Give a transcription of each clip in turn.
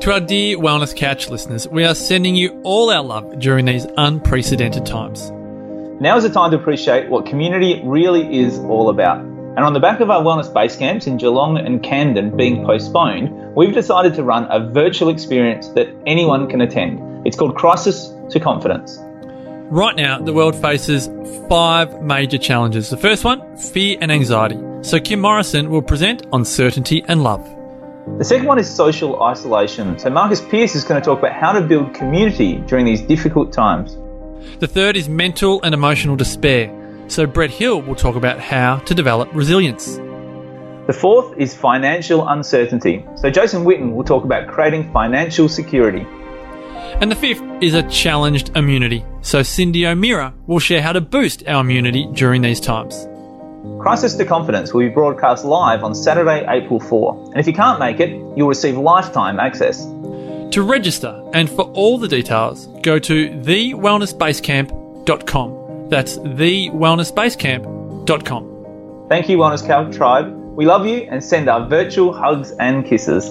To our dear Wellness Couch listeners, we are sending you all our love during these unprecedented times. Now is the time to appreciate what community really is all about. And on the back of our wellness base camps in Geelong and Camden being postponed, we've decided to run a virtual experience that anyone can attend. It's called Crisis to Confidence. Right now, the world faces five major challenges. The first one, fear and anxiety. So Kim Morrison will present on certainty and Love. The second one is social isolation. So Marcus Pierce is going to talk about how to build community during these difficult times. The third is mental and emotional despair. So Brett Hill will talk about how to develop resilience. The fourth is financial uncertainty. So Jason Witten will talk about creating financial security. And the fifth is a challenged immunity. So Cyndi O'Meara will share how to boost our immunity during these times. Crisis to Confidence will be broadcast live on Saturday, April 4. And if you can't make it, you'll receive lifetime access. To register and for all the details, go to thewellnessbasecamp.com. That's thewellnessbasecamp.com. Thank you, Wellness Couch Tribe. We love you and send our virtual hugs and kisses.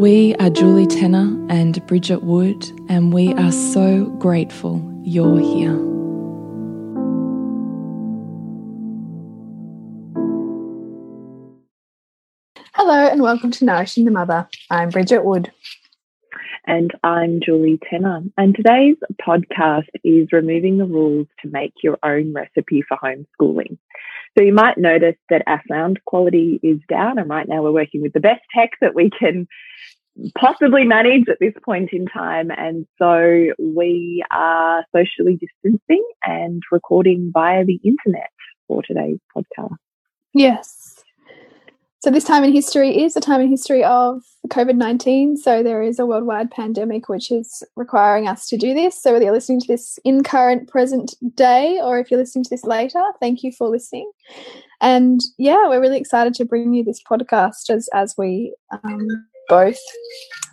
We are Julie Tenner and Bridget Wood, and we are so grateful you're here. Hello, and welcome to Nourishing the Mother. I'm Bridget Wood. And I'm Julie Tenner. And today's podcast is removing the rules to make your own recipe for homeschooling. So you might notice that our sound quality is down, and right now we're working with the best tech that we can possibly manage at this point in time. And so we are socially distancing and recording via the internet for today's podcast. Yes. So, this time in history is a time in history of COVID 19. So, there is a worldwide pandemic which is requiring us to do this. So, whether you're listening to this in current present day or if you're listening to this later, thank you for listening. And yeah, we're really excited to bring you this podcast as, as we um, both.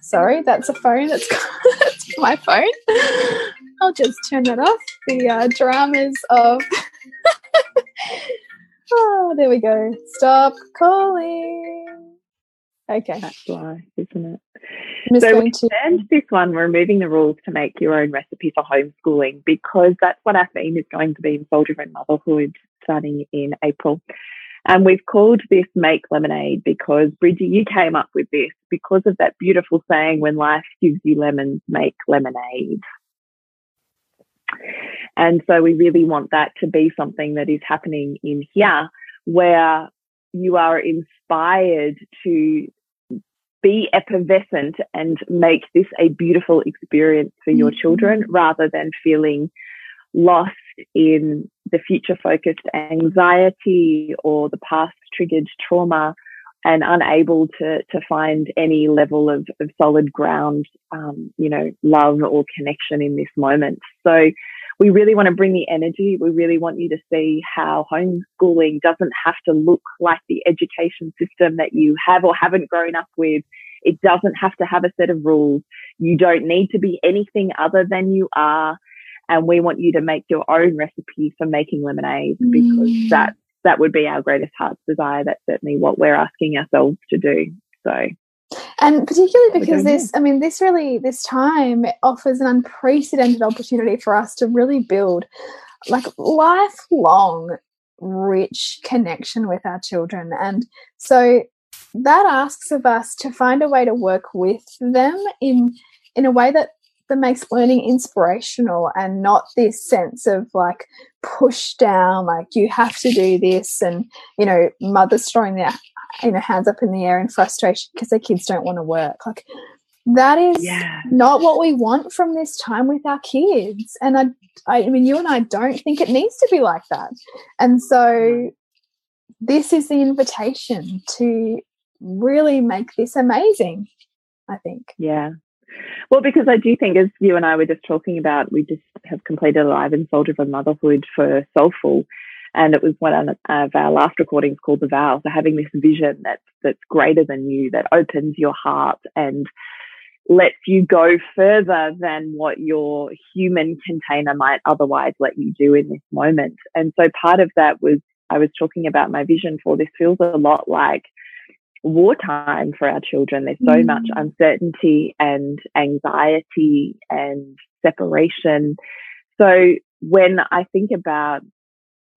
Sorry, that's a phone. That's, that's my phone. I'll just turn that off. The uh, dramas of. oh, there we go. Stop calling. Okay. That's why, isn't it? So we to... and this one, removing the rules to make your own recipe for homeschooling, because that's what our theme is going to be in Soul Driven Motherhood starting in April. And we've called this Make Lemonade because, Bridgie, you came up with this because of that beautiful saying, when life gives you lemons, make lemonade. And so we really want that to be something that is happening in here where you are inspired to be effervescent and make this a beautiful experience for your mm-hmm. children rather than feeling lost in the future focused anxiety or the past triggered trauma and unable to to find any level of, of solid ground, um, you know, love or connection in this moment. So we really want to bring the energy. We really want you to see how homeschooling doesn't have to look like the education system that you have or haven't grown up with. It doesn't have to have a set of rules. You don't need to be anything other than you are. And we want you to make your own recipe for making lemonade because mm. that that would be our greatest heart's desire. That's certainly what we're asking ourselves to do. So and particularly because this i mean this really this time offers an unprecedented opportunity for us to really build like lifelong rich connection with our children and so that asks of us to find a way to work with them in in a way that that makes learning inspirational and not this sense of like push down like you have to do this and you know mothers throwing their you know hands up in the air in frustration because their kids don't want to work. Like that is yeah. not what we want from this time with our kids. And I, I mean you and i don't think it needs to be like that. And so this is the invitation to really make this amazing i think. Yeah well, because I do think, as you and I were just talking about, we just have completed Alive and Soul Driven Motherhood for Soulful. And it was one of our last recordings called The Vow. So having this vision that's, that's greater than you, that opens your heart and lets you go further than what your human container might otherwise let you do in this moment. And so part of that was, I was talking about my vision for this feels a lot like wartime for our children. There's so mm. much uncertainty and anxiety and separation. So when I think about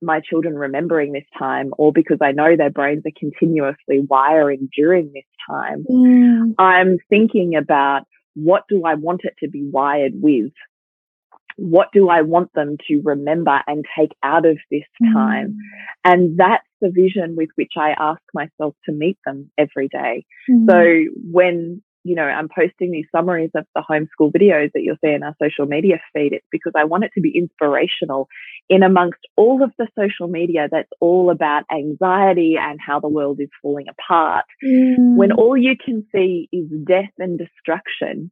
my children remembering this time, or because I know their brains are continuously wiring during this time, mm. I'm thinking about what do I want it to be wired with? What do I want them to remember and take out of this time? Mm. And that's the vision with which I ask myself to meet them every day. Mm. So when you know, I'm posting these summaries of the homeschool videos that you'll see in our social media feed. It's because I want it to be inspirational in amongst all of the social media that's all about anxiety and how the world is falling apart. Mm. When all you can see is death and destruction,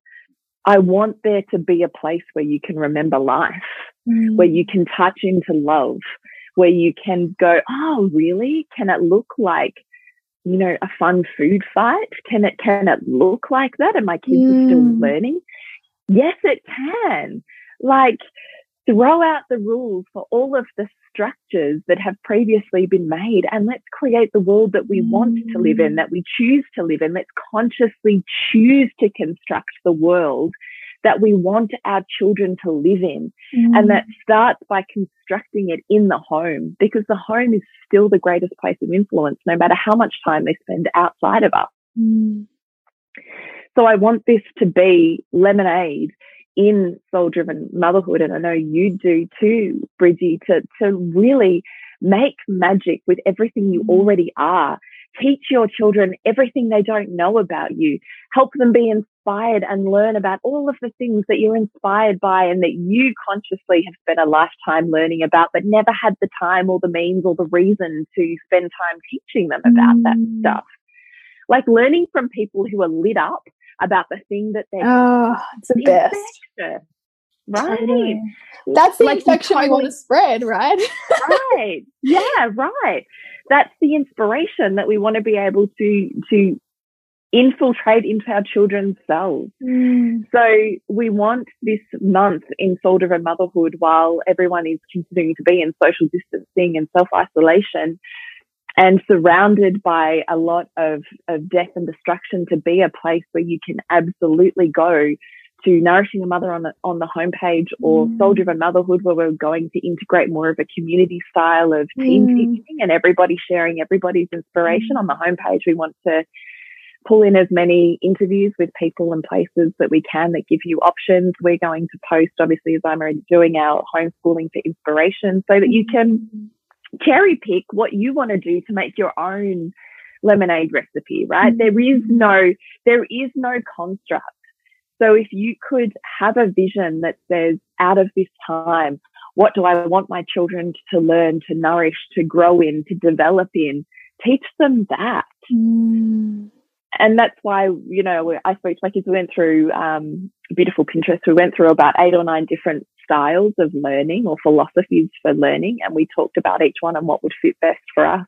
I want there to be a place where you can remember life, mm. where you can touch into love, where you can go, oh, really? Can it look like, you know, a fun food fight? Can it, can it look like that? And my kids mm. are still mm. learning. Yes, it can. Like, throw out the rules for all of the structures that have previously been made and let's create the world that we mm. want to live in, mm. that we choose to live in. Let's consciously choose to construct the world that we want our children to live in. Mm. And that starts by constructing it in the home because the home is still the greatest place of influence, no matter how much time they spend outside of us. Mm. So I want this to be lemonade in soul driven motherhood. And I know you do too, Bridgie, to, to really make magic with everything you mm. already are. Teach your children everything they don't know about you. Help them be inspired and learn about all of the things that you're inspired by and that you consciously have spent a lifetime learning about, but never had the time or the means or the reason to spend time teaching them about mm. that stuff. Like learning from people who are lit up about the thing that they're oh, it's the best. Right. Totally. That's the like infection totally, we want to spread, right? right. Yeah, right. That's the inspiration that we want to be able to to infiltrate into our children's cells. Mm. So we want this month in Soul Driven Motherhood while everyone is continuing to be in social distancing and self isolation and surrounded by a lot of, of death and destruction to be a place where you can absolutely go to nourishing a mother on the on the homepage or mm. soul driven motherhood where we're going to integrate more of a community style of team mm. teaching and everybody sharing everybody's inspiration mm. on the homepage we want to pull in as many interviews with people and places that we can that give you options we're going to post obviously as i'm already doing our homeschooling for inspiration so that you can mm cherry pick what you want to do to make your own lemonade recipe, right? Mm-hmm. There is no, there is no construct. So if you could have a vision that says out of this time, what do I want my children to learn, to nourish, to grow in, to develop in? teach them that. Mm. And that's why, you know, I spoke to my kids, we went through um, beautiful Pinterest. We went through about eight or nine different styles of learning or philosophies for learning. And we talked about each one and what would fit best for us.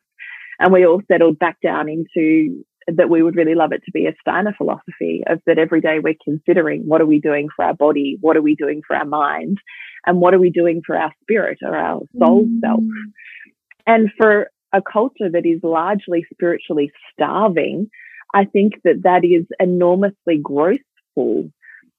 And we all settled back down into that we would really love it to be a Steiner philosophy of that every day we're considering what are we doing for our body? What are we doing for our mind? And what are we doing for our spirit or our soul mm. self? And for a culture that is largely spiritually starving, I think that that is enormously growthful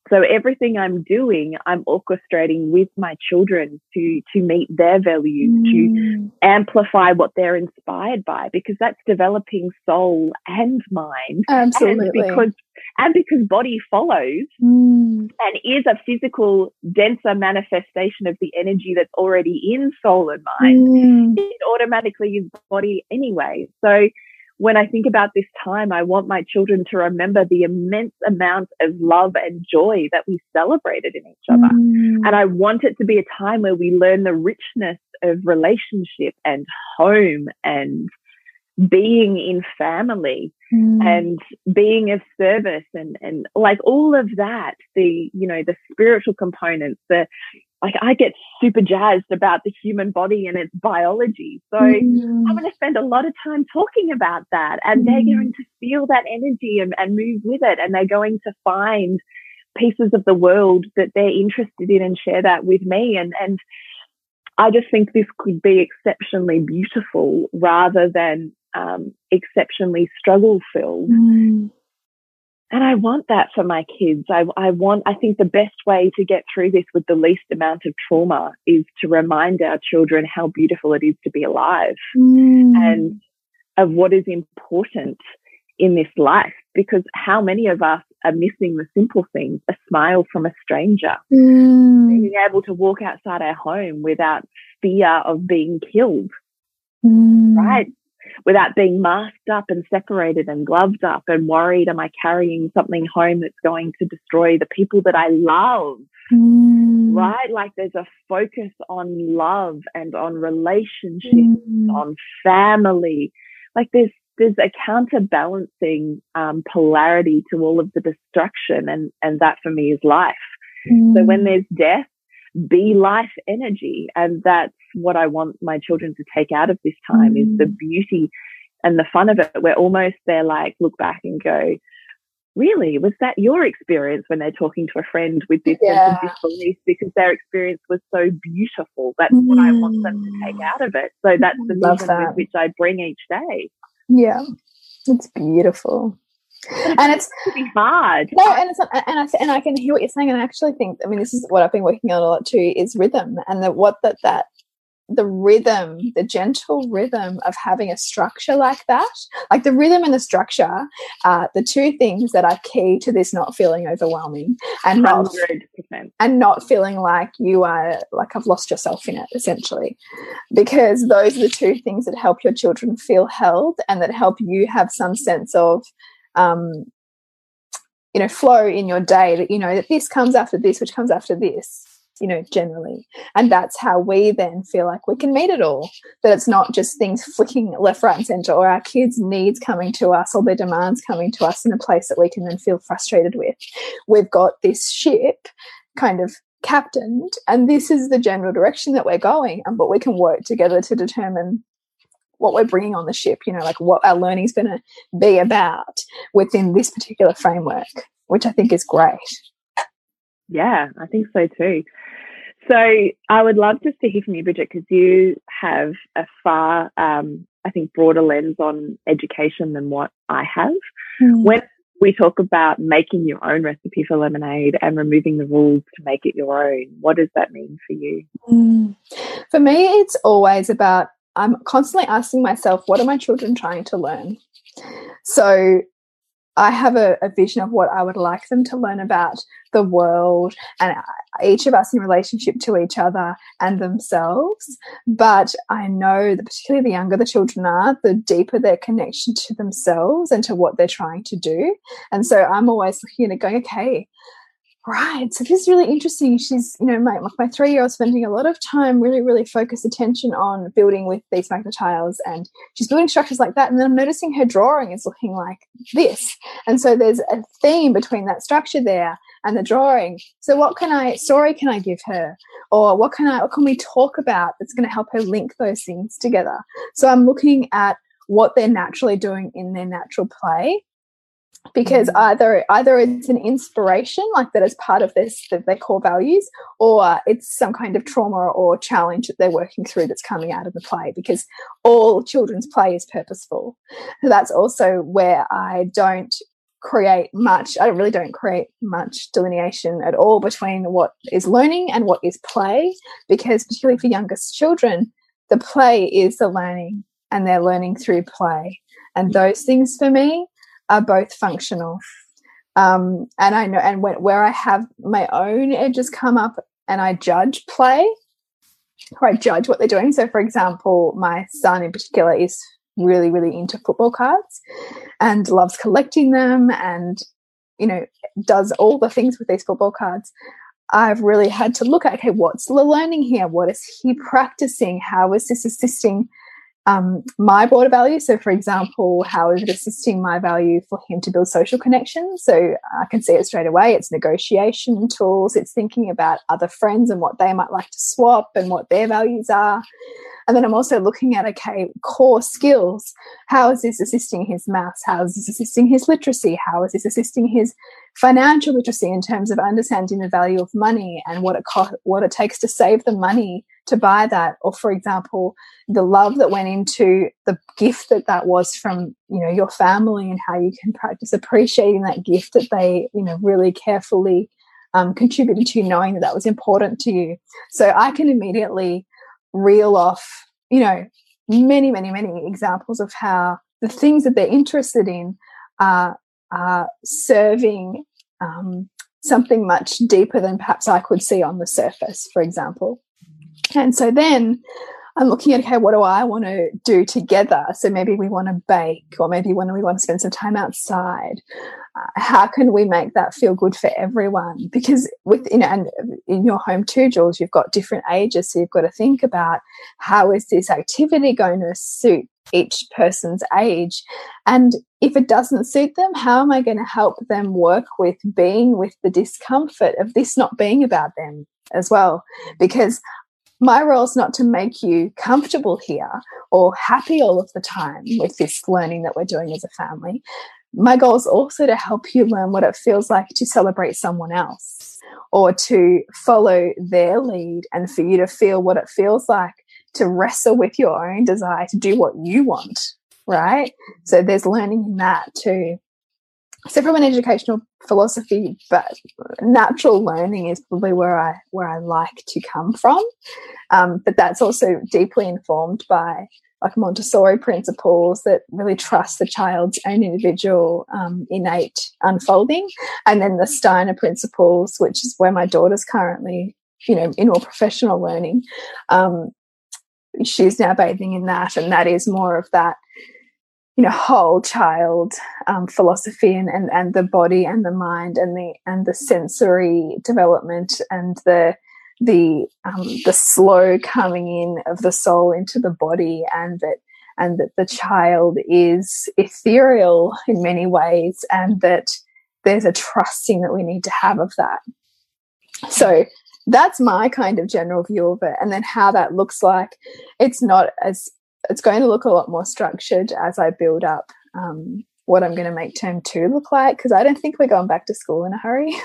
so everything I'm doing, I'm orchestrating with my children to, to meet their values, mm. to amplify what they're inspired by, because that's developing soul and mind. Absolutely. And because, and because body follows mm. and is a physical, denser manifestation of the energy that's already in soul and mind, mm. it automatically is body anyway. So when I think about this time, I want my children to remember the immense amount of love and joy that we celebrated in each other. Mm. And I want it to be a time where we learn the richness of relationship and home and being in family mm. and being of service and, and like all of that, the, you know, the spiritual components, the, like I get super jazzed about the human body and its biology. So mm. I'm going to spend a lot of time talking about that and mm. they're going to feel that energy and, and move with it. And they're going to find pieces of the world that they're interested in and share that with me. And, and I just think this could be exceptionally beautiful rather than um, exceptionally struggle filled. Mm. And I want that for my kids. I, I want, I think the best way to get through this with the least amount of trauma is to remind our children how beautiful it is to be alive mm. and of what is important in this life. Because how many of us are missing the simple things, a smile from a stranger, mm. being able to walk outside our home without fear of being killed, mm. right? Without being masked up and separated and gloved up and worried, am I carrying something home that's going to destroy the people that I love? Mm. Right? Like there's a focus on love and on relationships, mm. on family. Like there's, there's a counterbalancing um, polarity to all of the destruction. And, and that for me is life. Mm. So when there's death, be life energy. And that's what I want my children to take out of this time mm. is the mm. beauty and the fun of it. Where almost they're like, look back and go, really, was that your experience when they're talking to a friend with this yeah. sense of disbelief? Because their experience was so beautiful. That's mm. what I want them to take out of it. So that's the vision with which I bring each day. Yeah, it's beautiful and it's hard. No, and it's and I and I can hear what you're saying, and I actually think I mean this is what I've been working on a lot too is rhythm, and that what that that the rhythm, the gentle rhythm of having a structure like that, like the rhythm and the structure, are the two things that are key to this not feeling overwhelming and not 100%. and not feeling like you are like I've lost yourself in it essentially, because those are the two things that help your children feel held and that help you have some sense of um, you know, flow in your day that you know that this comes after this, which comes after this, you know, generally. And that's how we then feel like we can meet it all. That it's not just things flicking left, right, and center, or our kids' needs coming to us or their demands coming to us in a place that we can then feel frustrated with. We've got this ship kind of captained, and this is the general direction that we're going, and but we can work together to determine what we're bringing on the ship, you know, like what our learning is going to be about within this particular framework, which I think is great. Yeah, I think so too. So I would love just to hear from you, Bridget, because you have a far, um, I think, broader lens on education than what I have. Mm. When we talk about making your own recipe for lemonade and removing the rules to make it your own, what does that mean for you? Mm. For me, it's always about I'm constantly asking myself, what are my children trying to learn? So I have a, a, vision of what I would like them to learn about the world and uh, each of us in relationship to each other and themselves. But I know that particularly the younger the children are, the deeper their connection to themselves and to what they're trying to do. And so I'm always looking at it going, okay, right, so this is really interesting. She's, you know, my, my three year old spending a lot of time really, really focused attention on building with these tiles and she's building structures like that. And then I'm noticing her drawing is looking like this. And so there's a theme between that structure there and the drawing. So what can I story can I give her? Or what can I what can we talk about that's going to help her link those things together? So I'm looking at what they're naturally doing in their natural play because mm. either either it's an inspiration like that as part of this their core values or it's some kind of trauma or challenge that they're working through that's coming out of the play because all children's play is purposeful. So that's also where i don't create much i really don't create much delineation at all between what is learning and what is play because particularly for youngest children the play is the learning and they're learning through play. And those things for me are both functional um, and i know and where i have my own edges come up and i judge play or i judge what they're doing so for example my son in particular is really, really into football cards and loves collecting them and, you know, does all the things with these football cards. I've really had to look at, okay, what's the learning here? What is he practicing? How is this assisting um, my broader value. So, for example, how is it assisting my value for him to build social connections? So, I can see it straight away. It's negotiation tools, it's thinking about other friends and what they might like to swap and what their values are. And then I'm also looking at, okay, core skills. How is this assisting his maths? How is this assisting his literacy? How is this assisting his financial literacy in terms of understanding the value of money and what it what it takes to save the money to buy that or for example the love that went into the gift that that was from you know your family and how you can practice appreciating that gift that they you know really carefully um, contributed to knowing that that was important to you so i can immediately reel off you know many many many examples of how the things that they're interested in are, are serving um, something much deeper than perhaps I could see on the surface, for example. And so then I'm looking at, okay, what do I want to do together? So maybe we want to bake, or maybe when we want to spend some time outside. Uh, how can we make that feel good for everyone? Because with, you know, and in your home too, Jules, you've got different ages. So you've got to think about how is this activity going to suit each person's age? And if it doesn't suit them, how am I going to help them work with being with the discomfort of this not being about them as well? Because my role is not to make you comfortable here or happy all of the time with this learning that we're doing as a family. My goal is also to help you learn what it feels like to celebrate someone else or to follow their lead and for you to feel what it feels like to wrestle with your own desire to do what you want, right? So there's learning in that too so from an educational philosophy, but natural learning is probably where I where I like to come from. Um, but that's also deeply informed by like Montessori principles that really trust the child's own individual um, innate unfolding, and then the Steiner principles, which is where my daughter's currently, you know, in more professional learning. Um, she's now bathing in that, and that is more of that you know whole child um, philosophy and, and and the body and the mind and the and the sensory development and the the um, the slow coming in of the soul into the body and that and that the child is ethereal in many ways and that there's a trusting that we need to have of that. So that's my kind of general view of it. And then how that looks like it's not as it's going to look a lot more structured as I build up um, what I'm going to make term two look like because I don't think we're going back to school in a hurry.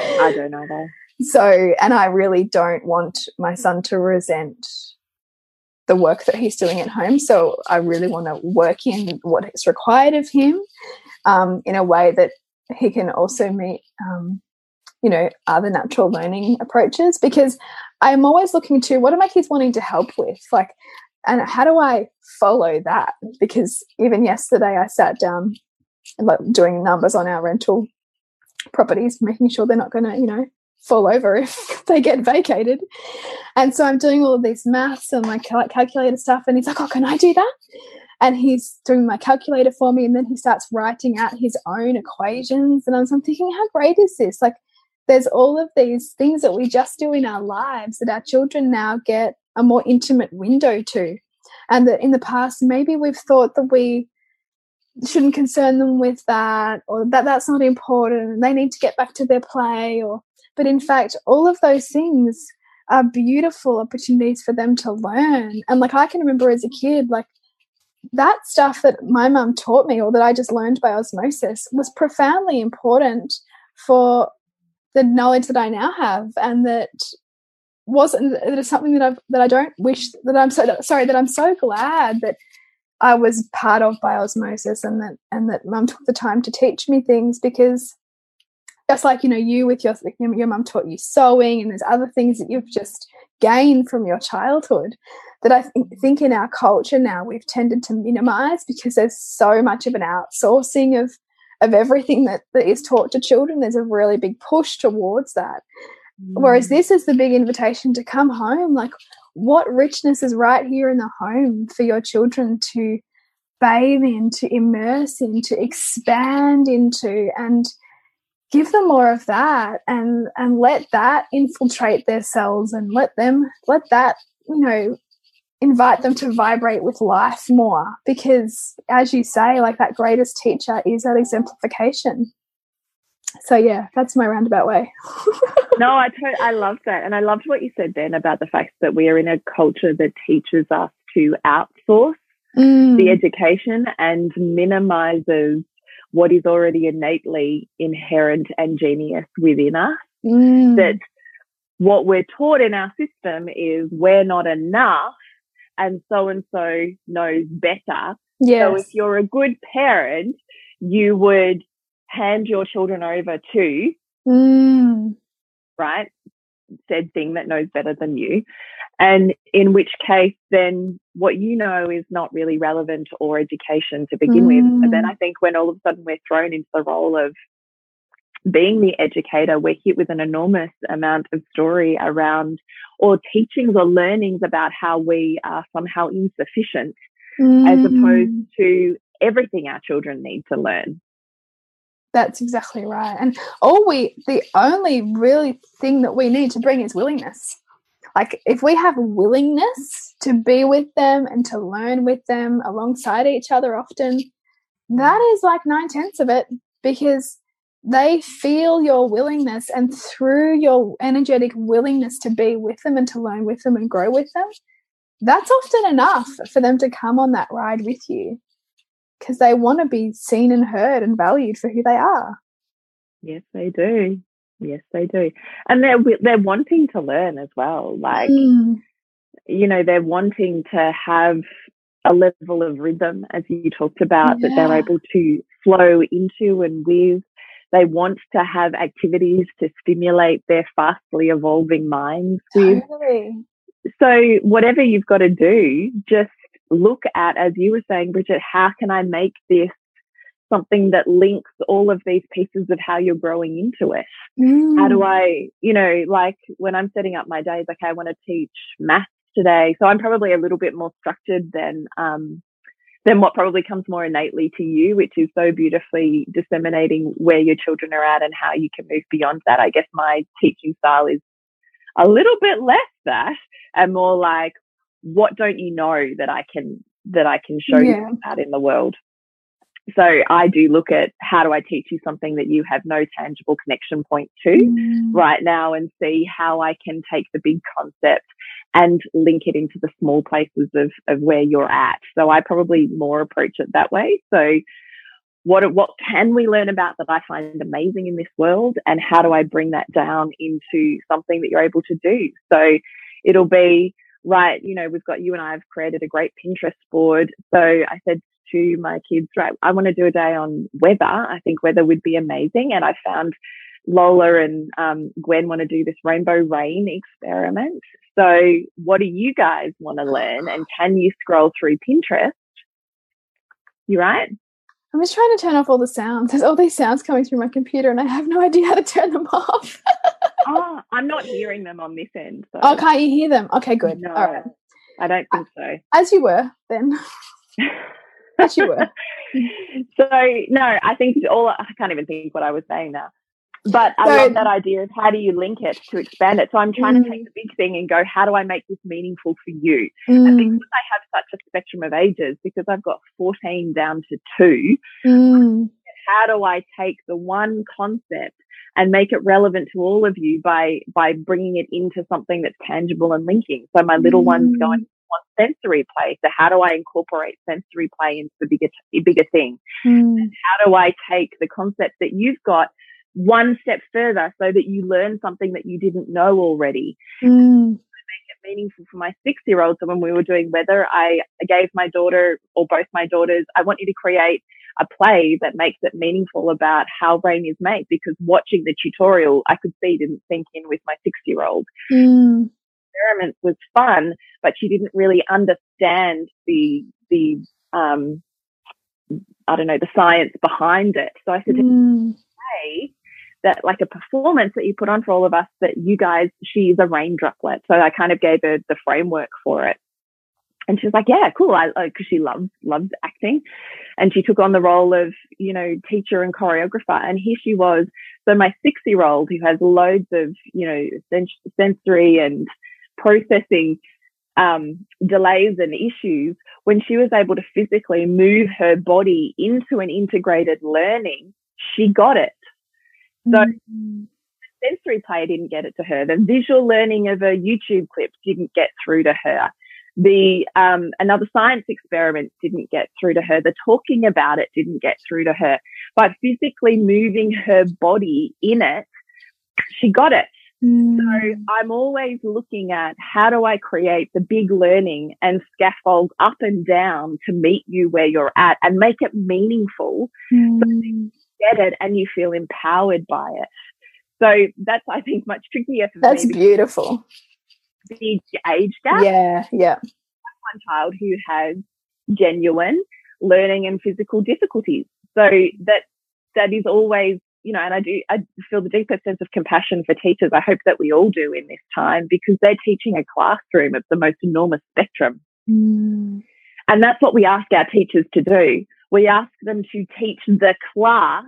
I don't either. So, and I really don't want my son to resent the work that he's doing at home. So, I really want to work in what is required of him um, in a way that he can also meet, um, you know, other natural learning approaches because I'm always looking to what are my kids wanting to help with? Like, and how do I follow that? Because even yesterday, I sat down like doing numbers on our rental properties, making sure they're not going to, you know, fall over if they get vacated. And so I'm doing all of these maths and my cal calculator stuff. And he's like, Oh, can I do that? And he's doing my calculator for me. And then he starts writing out his own equations. And I'm thinking, How great is this? Like, there's all of these things that we just do in our lives that our children now get a more intimate window to. And that in the past, maybe we've thought that we shouldn't concern them with that or that that's not important and they need to get back to their play or but in fact all of those things are beautiful opportunities for them to learn and like i can remember as a kid like that stuff that my mum taught me or that i just learned by osmosis was profoundly important for the knowledge that i now have and that wasn't is something that i've that i don't wish that i'm so sorry that i'm so glad that I was part of by osmosis and that and that mum took the time to teach me things because just like you know you with your your mum taught you sewing and there's other things that you've just gained from your childhood that I th think in our culture now we've tended to minimize because there's so much of an outsourcing of of everything that, that is taught to children there's a really big push towards that. Whereas this is the big invitation to come home. Like what richness is right here in the home for your children to bathe in, to immerse in, to expand into, and give them more of that and and let that infiltrate their cells and let them let that you know invite them to vibrate with life more. Because as you say like that greatest teacher is that exemplification so yeah, that's my roundabout way. no, I I love that, and I loved what you said then about the fact that we are in a culture that teaches us to outsource mm. the education and minimizes what is already innately inherent and genius within us. Mm. That what we're taught in our system is we're not enough, and so and so knows better. Yes. So if you're a good parent, you would hand your children over to, mm. right, said thing that knows better than you. And in which case, then what you know is not really relevant or education to begin mm. with. And then mm. I think when all of a sudden we're thrown into the role of being the educator, we're hit with an enormous amount of story around or teachings or learnings about how we are somehow insufficient mm. as opposed to everything our children need to learn. That's exactly right. And all we, the only really thing that we need to bring is willingness. Like, if we have willingness to be with them and to learn with them alongside each other often, that is like nine tenths of it because they feel your willingness. And through your energetic willingness to be with them and to learn with them and grow with them, that's often enough for them to come on that ride with you because they want to be seen and heard and valued for who they are. Yes, they do. Yes, they do, and they're they're wanting to learn as well. Like, mm. you know, they're wanting to have a level of rhythm, as you talked about, yeah. that they're able to flow into and with. They want to have activities to stimulate their fastly evolving minds with. Totally. So, whatever you've got to do, just look at, as you were saying, Bridget, how can I make this something that links all of these pieces of how you're growing into it? Mm. How do mm. I, you know, like when I'm setting up my days, okay, I want to teach math today. So I'm probably a little bit more structured than, um, than what probably comes more innately to you, which is so beautifully disseminating where your children are at and how you can move beyond that. I guess my teaching style is a little bit less that and more like, what don't you know that I can that I can show yeah. you out in the world? So I do look at how do I teach you something that you have no tangible connection point to mm. right now and see how I can take the big concept and link it into the small places of, of where you're at. So I probably more approach it that way. So what, what can we learn about that I find amazing in this world? And how do I bring that down into something that you're able to do? So it'll be, right, you know, we've got you and I have created a great Pinterest board. So I said to my kids, right, I want to do a day on weather. I think weather would be amazing. And I found Lola and um, Gwen want to do this rainbow rain experiment. So what do you guys want to learn? And can you scroll through Pinterest? You right? I'm just trying to turn off all the sounds. There's all these sounds coming through my computer, and I have no idea how to turn them off. Oh, I'm not hearing them on this end. So. Oh, can't you hear them? Okay, good. No, all right. I don't think so. As you were then. As you were. so no, I think all I can't even think what I was saying now. but I so, love that idea of how do you link it to expand it. So I'm trying mm. to take the big thing and go, how do I make this meaningful for you? Mm. And because I have such a spectrum of ages, because I've got 14 down to two, mm. how do I take the one concept and make it relevant to all of you by by bringing it into something that's tangible and linking. So my little mm. one's going want sensory play. So how do I incorporate sensory play into the bigger bigger thing? Mm. how do I take the concept that you've got one step further so that you learn something that you didn't know already? Mm meaningful for my six year old. So when we were doing weather, I gave my daughter or both my daughters, I want you to create a play that makes it meaningful about how rain is made because watching the tutorial, I could see didn't sink in with my six year old. Mm. Experiment was fun, but she didn't really understand the, the, um, I don't know, the science behind it. So I said, mm. hey, that like a performance that you put on for all of us that you guys, she's a rain droplet. So I kind of gave her the framework for it. And she was like, yeah, cool. I, cause she loves, loves acting. And she took on the role of, you know, teacher and choreographer. And here she was. So my six year old who has loads of, you know, sens- sensory and processing, um, delays and issues, when she was able to physically move her body into an integrated learning, she got it. So mm. the sensory play didn't get it to her. The visual learning of a YouTube clip didn't get through to her the um, another science experiment didn't get through to her. The talking about it didn't get through to her. But physically moving her body in it, she got it. Mm. So I'm always looking at how do I create the big learning and scaffold up and down to meet you where you're at and make it meaningful mm. so you get it and you feel empowered by it. So that's I think much trickier for that's me. That's beautiful big age gap. Yeah, yeah. One child who has genuine learning and physical difficulties. So that that is always, you know, and I do I feel the deepest sense of compassion for teachers. I hope that we all do in this time because they're teaching a classroom of the most enormous spectrum. Mm. And that's what we ask our teachers to do. We ask them to teach the class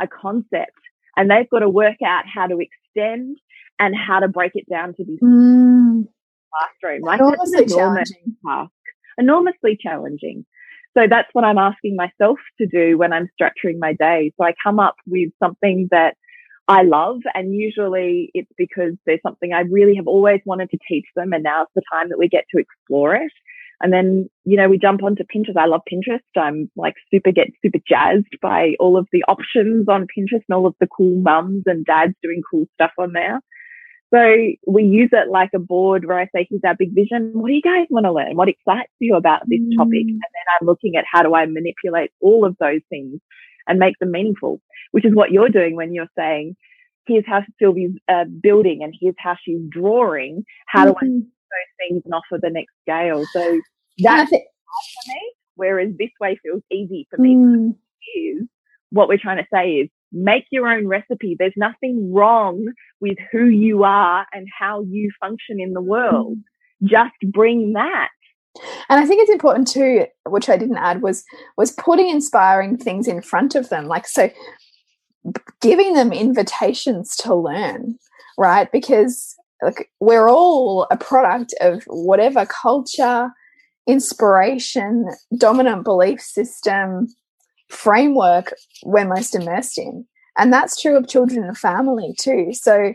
a concept and they've got to work out how to extend and how to break it down to this mm. classroom. Like enormously that's an enormous task, enormously challenging. So that's what I'm asking myself to do when I'm structuring my day. So I come up with something that I love. And usually it's because there's something I really have always wanted to teach them. And now's the time that we get to explore it. And then, you know, we jump onto Pinterest. I love Pinterest. I'm like super, get super jazzed by all of the options on Pinterest and all of the cool mums and dads doing cool stuff on there. So we use it like a board where I say, here's our big vision. What do you guys want to learn? What excites you about this mm. topic? And then I'm looking at how do I manipulate all of those things and make them meaningful, which is what you're doing when you're saying, here's how Sylvie's uh, building and here's how she's drawing. How mm-hmm. do I mm-hmm. Those things and offer the next scale? So that's hard for me, whereas this way feels easy for me. Mm. Is what we're trying to say is make your own recipe. There's nothing wrong with who you are and how you function in the world. Just bring that. And I think it's important too, which I didn't add, was was putting inspiring things in front of them. Like so giving them invitations to learn, right? Because like we're all a product of whatever culture, inspiration, dominant belief system, framework we're most immersed in. And that's true of children and family too. So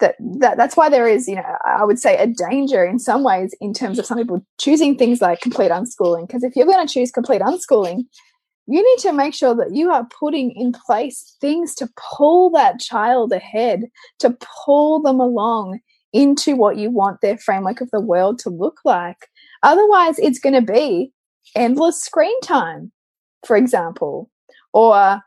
that, that that's why there is, you know, I would say a danger in some ways in terms of some people choosing things like complete unschooling. Because if you're going to choose complete unschooling, you need to make sure that you are putting in place things to pull that child ahead, to pull them along into what you want their framework of the world to look like. Otherwise, it's going to be endless screen time for example, or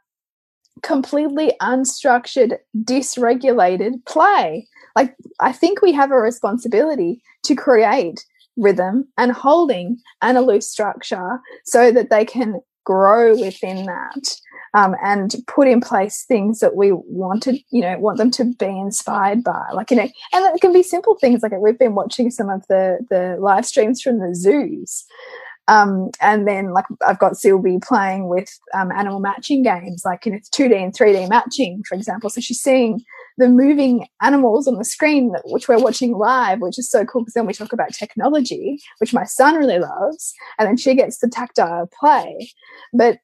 completely unstructured, dysregulated play. Like, I think we have a responsibility to create rhythm and holding and a loose structure so that they can grow within that um, and put in place things that we wanted, you know, want them to be inspired by. Like, you know, and it can be simple things like we've been watching some of the the live streams from the zoos Um, and then like I've got Sylvie playing with um, animal matching games, like in it's 2D and 3D matching, for example. So she's seeing the moving animals on the screen, which we're watching live, which is so cool because then we talk about technology, which my son really loves, and then she gets the tactile play. But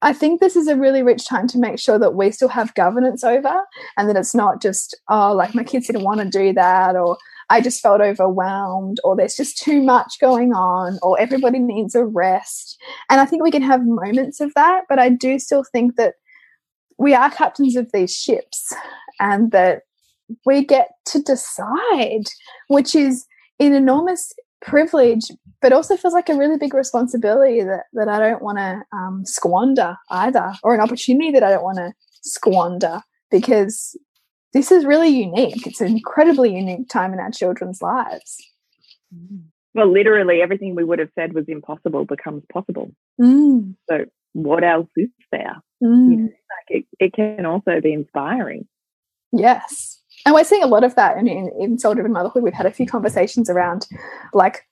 I think this is a really rich time to make sure that we still have governance over and that it's not just, oh, like my kids didn't want to do that, or I just felt overwhelmed, or there's just too much going on, or everybody needs a rest. And I think we can have moments of that, but I do still think that we are captains of these ships and that we get to decide, which is an enormous privilege, but also feels like a really big responsibility that, that I don't want to um, squander either, or an opportunity that I don't want to squander because this is really unique. It's an incredibly unique time in our children's lives. Well, literally everything we would have said was impossible becomes possible. Mm. So, what else is there? Mm. You know, like it, it can also be inspiring. Yes. And we're seeing a lot of that in, in, in Soul Driven Motherhood. We've had a few conversations around like,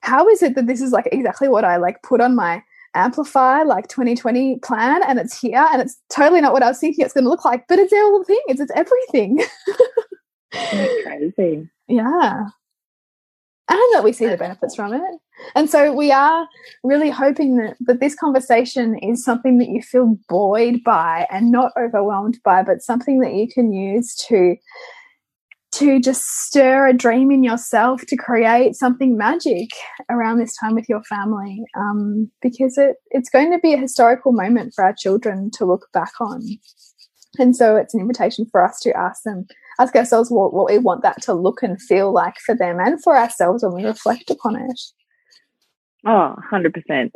how is it that this is like exactly what I like put on my amplify like 2020 plan and it's here and it's totally not what I was thinking it's going to look like, but it's all the things, it's, it's everything. crazy. Yeah. And that we see the benefits from it. And so we are really hoping that, that this conversation is something that you feel buoyed by and not overwhelmed by, but something that you can use to to just stir a dream in yourself to create something magic around this time with your family um, because it, it's going to be a historical moment for our children to look back on. And so it's an invitation for us to ask them ask ourselves what, what we want that to look and feel like for them and for ourselves when we reflect upon it Oh, 100%.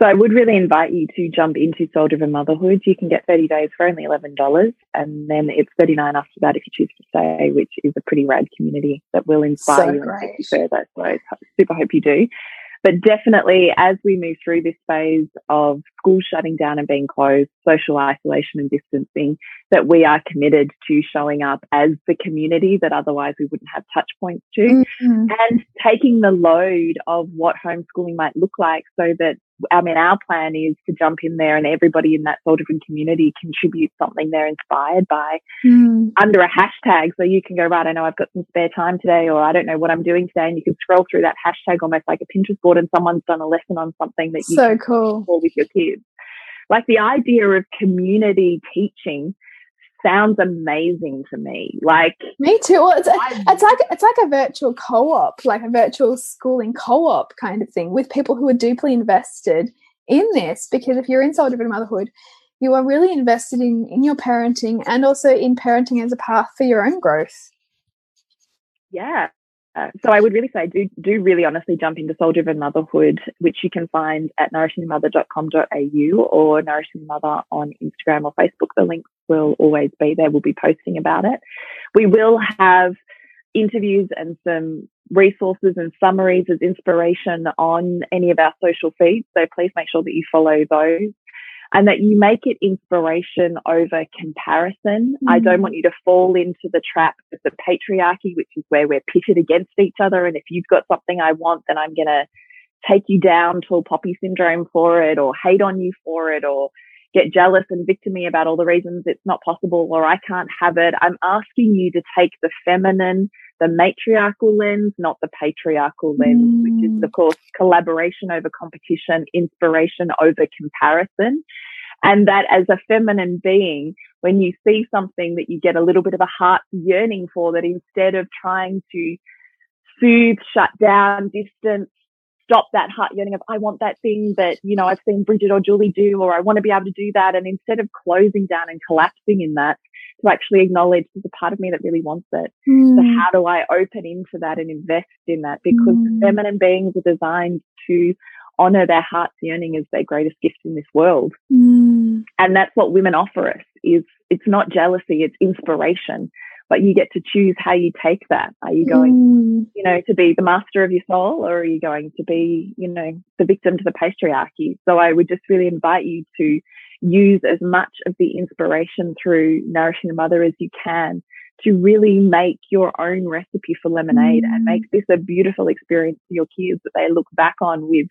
So I would really invite you to jump into Soul Driven Motherhood. You can get 30 days for only $11 and then it's 39 after that if you choose to stay, which is a pretty rad community that will inspire So you and take you further. So I super hope you do. But definitely as we move through this phase of schools shutting down and being closed, social isolation and distancing, that we are committed to showing up as the community that otherwise we wouldn't have touch points to Mhm. and taking the load of what homeschooling might look like so that I mean our plan is to jump in there and everybody in that soul driven community contribute something they're inspired by Mm. under a hashtag. So you can go right I know I've got some spare time today or I don't know what I'm doing today. And you can scroll through that hashtag almost like a Pinterest board and someone's done a lesson on something that you so can cool. with your kids. Like the idea of community teaching sounds amazing to me. Like me too. Well, it's, I- it's like it's like a virtual co-op like a virtual schooling co-op kind of thing with people who are deeply invested in this because if you're in driven motherhood you are really invested in in your parenting and also in parenting as a path for your own growth. Yeah. Uh, so I would really say do do really honestly jump into Soul Driven Motherhood, which you can find at nourishingmother.com.au or Nourishing Mother on Instagram or Facebook. The links will always be there. We'll be posting about it. We will have interviews and some resources and summaries as inspiration on any of our social feeds. So please make sure that you follow those and that you make it inspiration over comparison. I don't Mm. want you to fall into the trap of the patriarchy, which is where we're pitted against each other. And if you've got something I want, then I'm going to take you down to a poppy syndrome for it or hate on you for it or get jealous and victimy about all the reasons it's not possible or I can't have it. I'm asking you to take the feminine, the matriarchal lens, not the patriarchal lens, which is Mm. of course collaboration over competition, inspiration over comparison. And that as a feminine being, when you see something that you get a little bit of a heart yearning for, that instead of trying to soothe, shut down, distance, stop that heart yearning of, I want that thing that, you know, I've seen Bridget or Julie do, or I want to be able to do that. And instead of closing down and collapsing in that, to actually acknowledge there's a part of me that really wants it. So Mm. how do I open into that and invest in that? Because Mm. feminine beings are designed to honor their heart's yearning as their greatest gift in this world. Mm. And that's what women offer us is it's not jealousy, it's inspiration. But you get to choose how you take that. Are you going, Mm. you know, to be the master of your soul or are you going to be, you know, the victim to the patriarchy? So I would just really invite you to use as much of the inspiration through nourishing the mother as you can to really make your own recipe for lemonade and Mm. make this a beautiful experience for your kids that they look back on with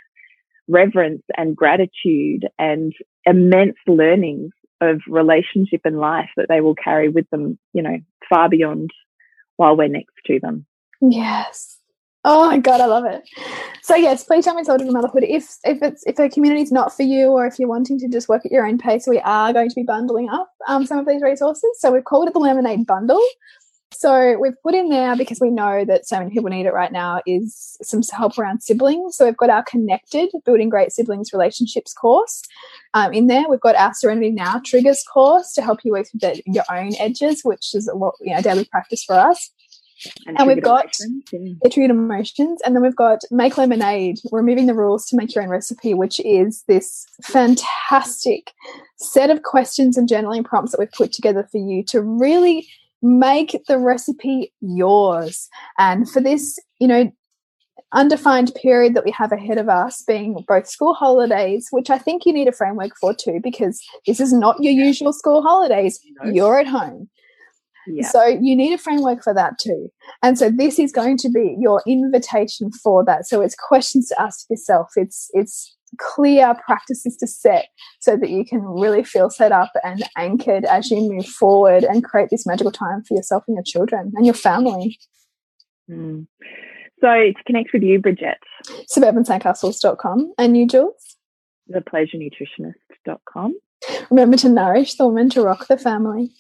reverence and gratitude and immense learnings of relationship and life that they will carry with them, you know, far beyond while we're next to them. Yes. Oh my god, I love it. So yes, please tell me children of motherhood. If if it's if a community is not for you, or if you're wanting to just work at your own pace, we are going to be bundling up um, some of these resources. So we've called it the Lemonade Bundle. So we've put in there because we know that so many people need it right now is some help around siblings. So we've got our connected building great siblings relationships course um, in there. We've got our Serenity Now triggers course to help you work with the, your own edges, which is a lot you know daily practice for us. And, and we've got emotions, yeah. triggered emotions, and then we've got make lemonade, removing the rules to make your own recipe, which is this fantastic set of questions and journaling prompts that we've put together for you to really make the recipe yours. And for this, you know, undefined period that we have ahead of us, being both school holidays, which I think you need a framework for too, because this is not your usual school holidays. No. You're at home. Yeah. So you need a framework for that too. And so this is going to be your invitation for that. So it's questions to ask yourself. It's it's clear practices to set so that you can really feel set up and anchored as you move forward and create this magical time for yourself and your children and your family. Mm. So to connect with you, Bridget. Suburbansandcastles.com. And you, Jules? Thepleasurenutritionist.com. Remember to nourish the woman to rock the family.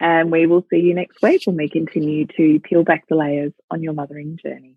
And we will see you next week when we continue to peel back the layers on your mothering journey.